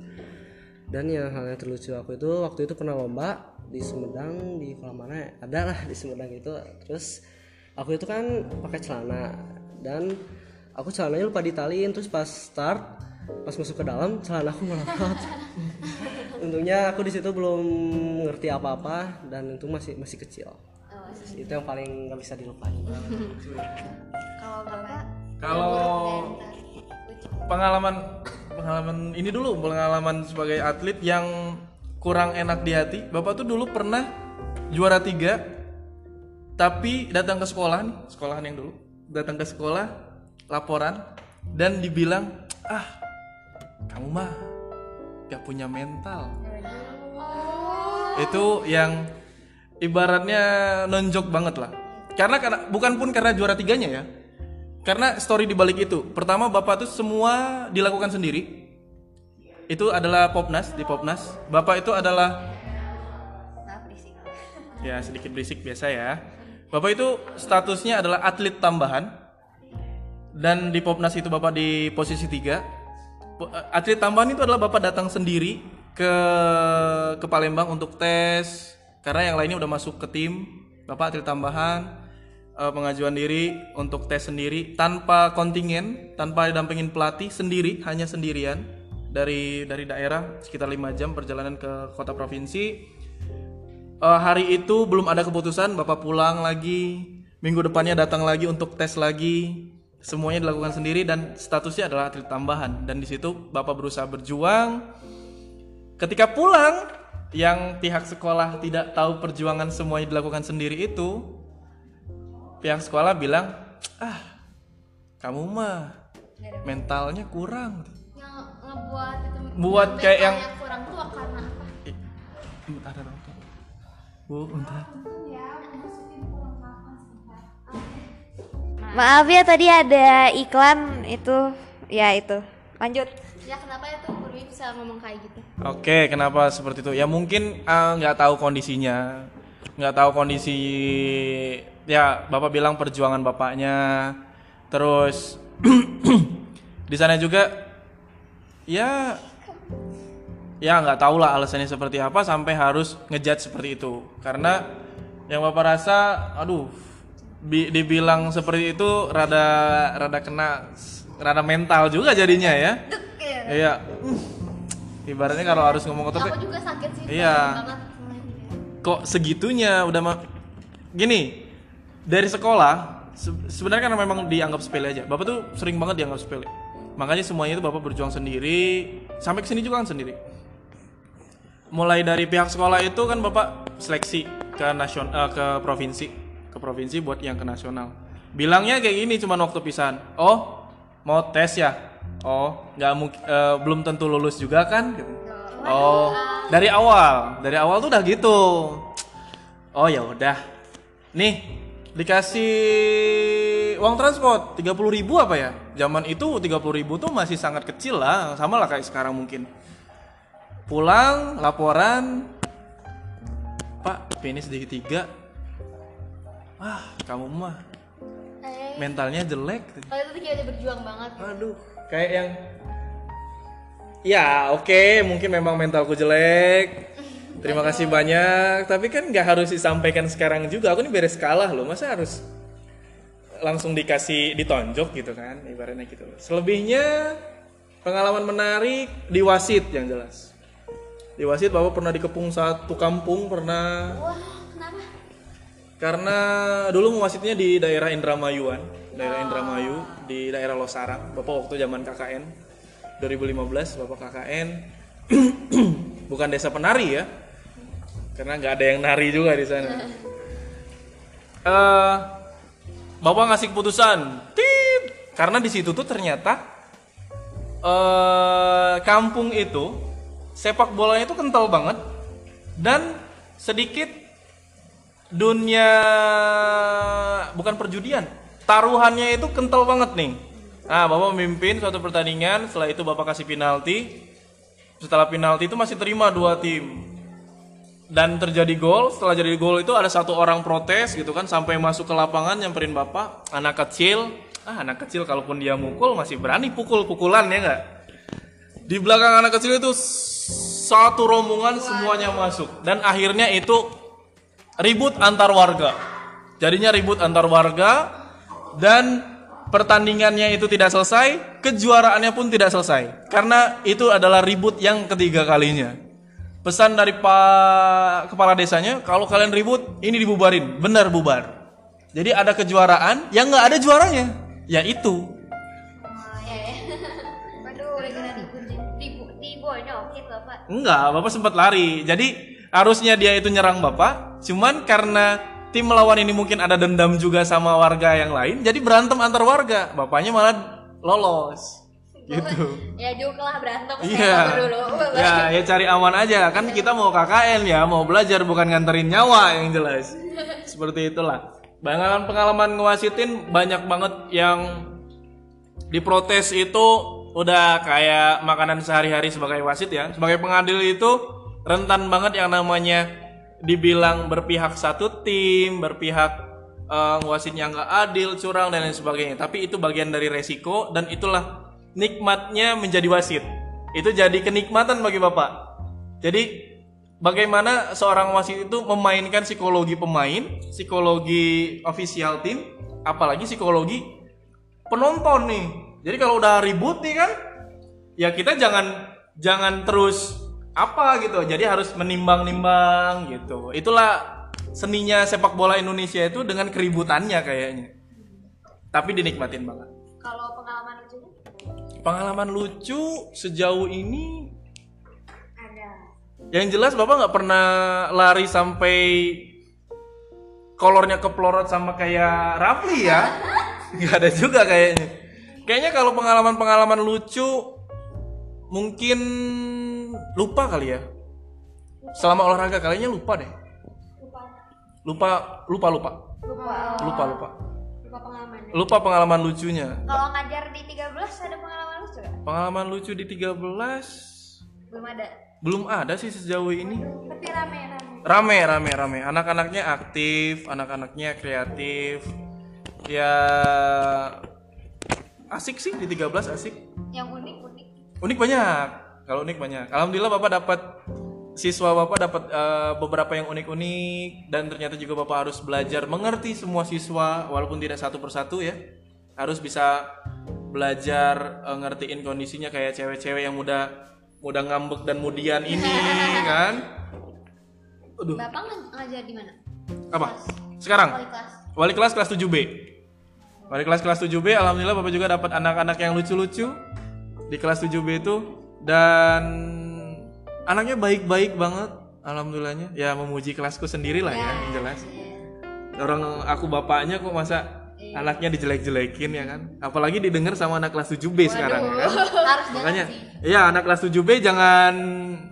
Dan yang hal yang terlucu aku itu waktu itu pernah lomba di Sumedang di kolam mana ya? ada lah di Sumedang itu. Terus aku itu kan pakai celana dan aku celananya lupa ditaliin terus pas start pas masuk ke dalam celana aku melorot untungnya aku di situ belum ngerti apa-apa dan itu masih masih kecil. Itu yang paling nggak bisa dilupain. Kalau Bapak? Kalau pengalaman pengalaman ini dulu pengalaman sebagai atlet yang kurang enak di hati. Bapak tuh dulu pernah juara tiga, tapi datang ke sekolah nih, sekolahan yang dulu datang ke sekolah laporan dan dibilang ah kamu mah gak punya mental. Itu yang ibaratnya nonjok banget lah. Karena karena bukan pun karena juara tiganya ya, karena story di balik itu. Pertama Bapak tuh semua dilakukan sendiri. Itu adalah Popnas di Popnas. Bapak itu adalah Ya, sedikit berisik biasa ya. Bapak itu statusnya adalah atlet tambahan. Dan di Popnas itu Bapak di posisi 3. Atlet tambahan itu adalah Bapak datang sendiri ke ke Palembang untuk tes, karena yang lainnya udah masuk ke tim bapak atlet tambahan eh, pengajuan diri untuk tes sendiri tanpa kontingen tanpa didampingin pelatih sendiri hanya sendirian dari dari daerah sekitar lima jam perjalanan ke kota provinsi Eh, hari itu belum ada keputusan bapak pulang lagi. Minggu depannya datang lagi untuk tes lagi. Semuanya dilakukan sendiri dan statusnya adalah atlet tambahan. Dan di situ bapak berusaha berjuang. Ketika pulang yang pihak sekolah tidak tahu perjuangan semuanya dilakukan sendiri itu pihak sekolah bilang ah kamu mah mentalnya kurang. Yang ngebuat itu Buat kayak yang- kurang tuh karena apa bentar ada orang tua. Bu bentar Maaf ya tadi ada iklan itu ya itu. Lanjut. ya kenapa itu Purwi bisa ngomong kayak gitu Oke, kenapa seperti itu? Ya mungkin eh, nggak tahu kondisinya, nggak tahu kondisi. Ya, bapak bilang perjuangan bapaknya, terus di sana juga, ya, ya nggak tahu lah alasannya seperti apa sampai harus ngejat seperti itu. Karena yang bapak rasa, aduh, bi- dibilang seperti itu, rada, rada kena, rada mental juga jadinya ya. Iya. Ibaratnya kalau harus ngomong kotor aku juga sakit sih Iya. kok segitunya udah mah gini dari sekolah se- sebenarnya kan memang dianggap sepele aja bapak tuh sering banget dianggap sepele makanya semuanya itu bapak berjuang sendiri sampai ke sini juga kan sendiri mulai dari pihak sekolah itu kan bapak seleksi ke nasional ke provinsi. Ke provinsi buat yang ke nasional. Bilangnya kayak gini cuma waktu pisahan. Oh mau tes ya? Oh nggak eh, belum tentu lulus juga kan? Oh dari awal. Dari awal tuh udah gitu. Oh ya udah. Nih dikasih uang transport 30.000 ribu apa ya? Zaman itu 30.000 ribu tuh masih sangat kecil lah sama lah kayak sekarang mungkin pulang laporan. Pak finish di tiga. Ah kamu mah Eh, mentalnya jelek. Kalau itu tuh kayak udah berjuang banget. Aduh kayak yang ya oke mungkin memang mentalku jelek. Terima kasih banyak. Tapi kan nggak harus disampaikan sekarang juga. Aku ini beres kalah loh. Masa harus langsung dikasih ditonjok gitu kan? Ibaratnya gitu selebihnya pengalaman menarik di wasit yang jelas di wasit bapak pernah dikepung satu kampung pernah wah kenapa karena dulu mewasitnya di daerah Indramayuan, daerah Indramayu di daerah Losarang. Bapak waktu zaman KKN 2015 Bapak KKN bukan desa penari ya. Karena nggak ada yang nari juga di sana. Eh Bapak ngasih keputusan, tit, karena di situ tuh ternyata eh kampung itu sepak bolanya itu kental banget. Dan sedikit dunia bukan perjudian taruhannya itu kental banget nih. Nah bapak memimpin suatu pertandingan setelah itu bapak kasih penalti. Setelah penalti itu masih terima dua tim. Dan terjadi gol setelah jadi gol itu ada satu orang protes gitu kan sampai masuk ke lapangan nyamperin bapak. Anak kecil ah anak kecil kalaupun dia mukul masih berani pukul-pukulan ya enggak di belakang anak kecil itu satu rombongan semuanya masuk dan akhirnya itu ribut antar warga. Jadinya ribut antar warga dan pertandingannya itu tidak selesai, kejuaraannya pun tidak selesai. Karena itu adalah ribut yang ketiga kalinya. Pesan dari Pak kepala desanya, kalau kalian ribut, ini dibubarin, benar bubar. Jadi ada kejuaraan yang nggak ada juaranya, yaitu Enggak, Bapak sempat lari. Jadi harusnya dia itu nyerang Bapak, cuman karena tim melawan ini mungkin ada dendam juga sama warga yang lain, jadi berantem antar warga. Bapaknya malah lolos. Gitu. ya juga lah berantem Iya. sama dulu Ya, ya cari aman aja. Kan kita mau KKN ya, mau belajar bukan nganterin nyawa yang jelas. Seperti itulah. Pengalaman-pengalaman ngewasitin banyak banget yang diprotes itu udah kayak makanan sehari-hari sebagai wasit ya. Sebagai pengadil itu rentan banget yang namanya dibilang berpihak satu tim, berpihak eh, wasitnya nggak adil, curang dan lain sebagainya. Tapi itu bagian dari resiko dan itulah nikmatnya menjadi wasit. Itu jadi kenikmatan bagi bapak. Jadi bagaimana seorang wasit itu memainkan psikologi pemain, psikologi official team, apalagi psikologi penonton nih. Jadi kalau udah ribut nih kan, ya kita jangan jangan terus apa gitu. Jadi harus menimbang-nimbang gitu. Itulah seninya sepak bola Indonesia itu dengan keributannya kayaknya. Tapi dinikmatin banget. Kalau pengalaman lucunya? Pengalaman lucu sejauh ini Ada. Yang jelas Bapak nggak pernah lari sampai kolornya keplorot sama kayak Rafli ya? Nggak ada juga kayaknya. Kayaknya kalau pengalaman-pengalaman lucu mungkin lupa kali ya. Selama olahraga kayaknya lupa deh. Lupa, lupa, lupa, Lupa. lupa, lupa. Lupa pengalaman. Lupa pengalaman lucunya. Kalau ngajar di 13 ada pengalaman lucu gak? Pengalaman lucu di 13 Belum ada. belum ada sih sejauh ini. Tapi rame-rame. Rame, rame, rame. Anak-anaknya aktif, anak-anaknya kreatif. Ya asik sih di 13 asik. Yang unik-unik. Unik banyak. Kalau unik banyak. Alhamdulillah Bapak dapat siswa Bapak dapat eh, beberapa yang unik-unik dan ternyata juga Bapak harus belajar mengerti semua siswa walaupun tidak satu persatu ya. Harus bisa belajar eh, ngertiin kondisinya kayak cewek-cewek yang muda muda ngambek dan mudian ini kan. Aduh. Bapak ng- ngajar di mana? Apa? Sekarang? Wali kelas. Wali kelas kelas 7B. Wali kelas kelas 7B alhamdulillah Bapak juga dapat anak-anak yang lucu-lucu di kelas 7B itu dan anaknya baik-baik banget alhamdulillahnya. Ya memuji kelasku sendiri lah ya, yang jelas. Orang aku bapaknya kok masa anaknya dijelek-jelekin ya kan. Apalagi didengar sama anak kelas 7B sekarang ya kan. Harus Makanya iya anak kelas 7B jangan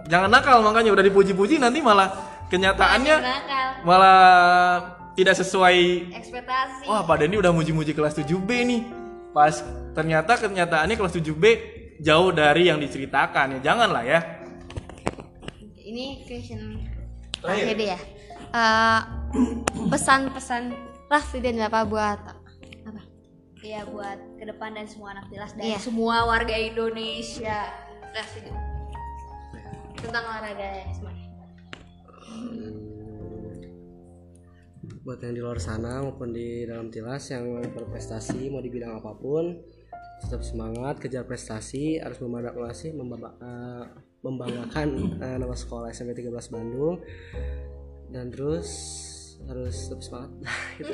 jangan nakal makanya udah dipuji-puji nanti malah kenyataannya malah tidak sesuai Ekspektasi. wah Pak Denny udah muji-muji kelas 7B nih pas ternyata kenyataannya kelas 7B jauh dari yang diceritakan ya janganlah ya Ini question Terakhir. deh ya. Eh, pesan-pesan Raffi dan Bapak buat apa? Iya buat ke depan dan semua anak jelas dan Iya. semua warga Indonesia. Dulu. Tentang olahraga ya semuanya. Buat yang di luar sana maupun di dalam tilas yang berprestasi mau di bidang apa pun tetap semangat kejar prestasi harus membanggakan membangga- eh, membanggakan eh, nama sekolah SMP 13 Bandung dan terus harus tetap semangat gitu.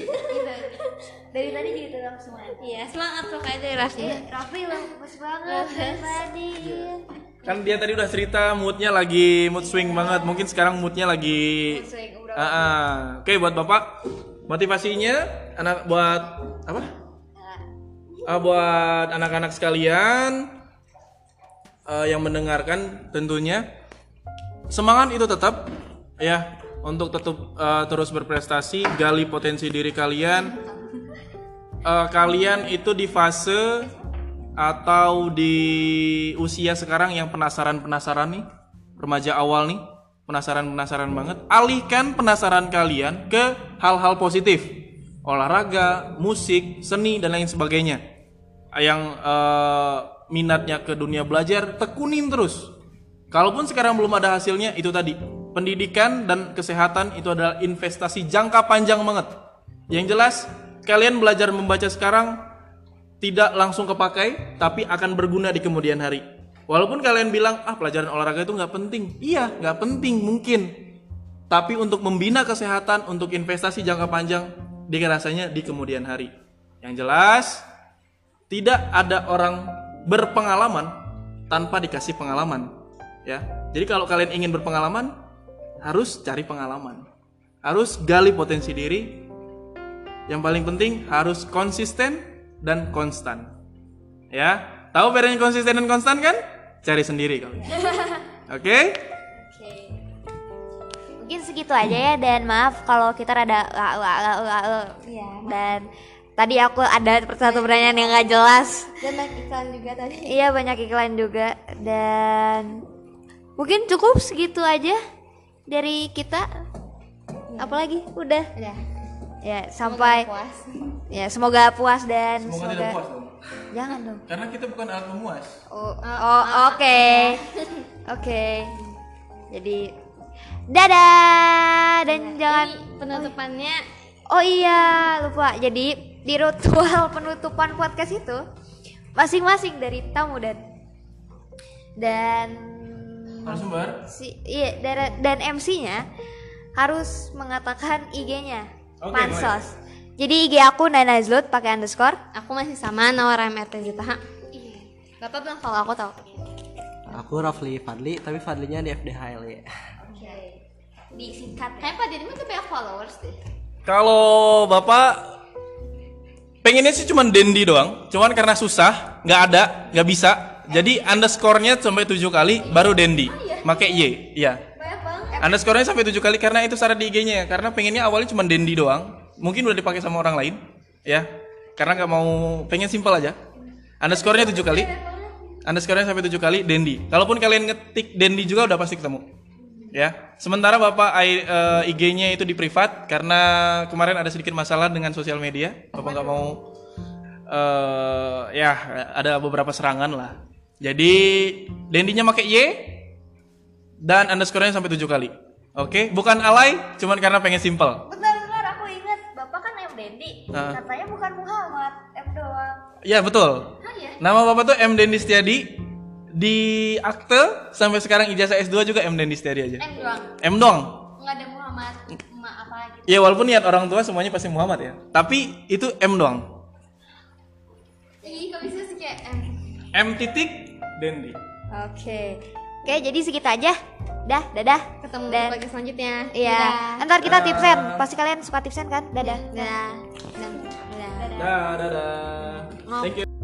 Dari tadi jadi tetap semuanya. Iya, semangat pokoknya Raffi. Raffi lemes banget dari tadi. kan dia tadi udah cerita moodnya lagi mood swing banget mungkin sekarang moodnya lagi Ah, ah. oke buat bapak motivasinya anak buat apa? Ah, buat anak-anak sekalian eh, yang mendengarkan tentunya. Semangat itu tetap ya untuk tetap eh, terus berprestasi gali potensi diri kalian. Eh, kalian itu di fase atau di usia sekarang yang penasaran-penasaran nih, remaja awal nih, penasaran-penasaran banget, alihkan penasaran kalian ke hal-hal positif. Olahraga, musik, seni dan lain sebagainya. Yang eh, minatnya ke dunia belajar, tekunin terus. Kalaupun sekarang belum ada hasilnya, itu tadi. Pendidikan dan kesehatan itu adalah investasi jangka panjang banget. Yang jelas, kalian belajar membaca sekarang tidak langsung kepakai, tapi akan berguna di kemudian hari. Walaupun kalian bilang, ah pelajaran olahraga itu nggak penting. Iya, nggak penting mungkin. Tapi untuk membina kesehatan, untuk investasi jangka panjang, dia rasanya di kemudian hari. Yang jelas, tidak ada orang berpengalaman tanpa dikasih pengalaman. Ya, jadi kalau kalian ingin berpengalaman, harus cari pengalaman, harus gali potensi diri. Yang paling penting harus konsisten dan konstan. Ya, tahu bedanya konsisten dan konstan kan? Cari sendiri kalian. Oke? Mungkin segitu aja ya dan maaf kalau kita rada la- dan tadi aku ada satu pertanyaan yang nggak jelas. Dan banyak iklan juga tadi. Iya banyak iklan juga dan mungkin cukup segitu aja dari kita. Apalagi udah Udah. ya sampai Puas. ya semoga puas dan Semoga semoga, tidak puas dong. Jangan dong. Karena kita bukan alat memuas. Oh, oh, oke. Oke. Jadi dadah dan jangan Ini penutupannya Oh iya, lupa. Jadi di ritual penutupan podcast itu masing-masing dari tamu dan dan Narasumber. si iya dan, dan MC-nya harus mengatakan IG-nya Oke, pansos. Jadi IG aku Nana Zlut pakai underscore. aku masih sama Nawara MRT Zita. Bapak belum follow aku tau. Aku Rafli Fadli, tapi Fadlinya di FDHL ya. Disingkat. Kayaknya Pak Deddy mah tuh banyak followers deh. Kalau Bapak pengennya sih cuman Dendi doang, cuman karena susah, nggak ada, nggak bisa. Jadi underscore-nya sampai tujuh kali baru Dendi. Make Y, iya. Underscore-nya sampai tujuh kali karena itu syarat di IG-nya ya. Karena pengennya awalnya cuma Dendi doang. Mungkin udah dipakai sama orang lain, ya. Karena nggak mau pengen simpel aja. Underscore-nya tujuh kali. Underscore-nya sampai tujuh kali Dendi. Kalaupun kalian ngetik Dendi juga udah pasti ketemu. Ya. Sementara Bapak I- eh, IG-nya itu di privat karena kemarin ada sedikit masalah dengan sosial media. Bapak nggak mau eh ya ada beberapa serangan lah. Jadi Dendinya pakai Y dan underscore-nya sampai tujuh kali. Oke, bukan alay, cuman karena pengen simple. Bentar, bentar, aku ingat. Bapak kan M Dendi. Ah. Katanya bukan Muhammad, M doang. Ya betul. Nama bapak tuh M Dendi Setiadi. Di akte sampai sekarang ijazah S2 juga M Dendi Setiadi aja. M doang. M dong. Nggak ada Muhammad, Ma apa gitu. Ya walaupun niat orang tua semuanya pasti Muhammad ya. Tapi itu M doang. Ih, kok bisa sih kayak M? M titik Dendi. Oke. Oke, jadi segitu aja. Dah, dadah. Ketemu di Dan- podcast selanjutnya. Iya. Dadah. Ntar kita tipsen. Pasti kalian suka tipsen kan? Dadah. Dadah. Dadah. Dadah. Dah, dadah. Thank you.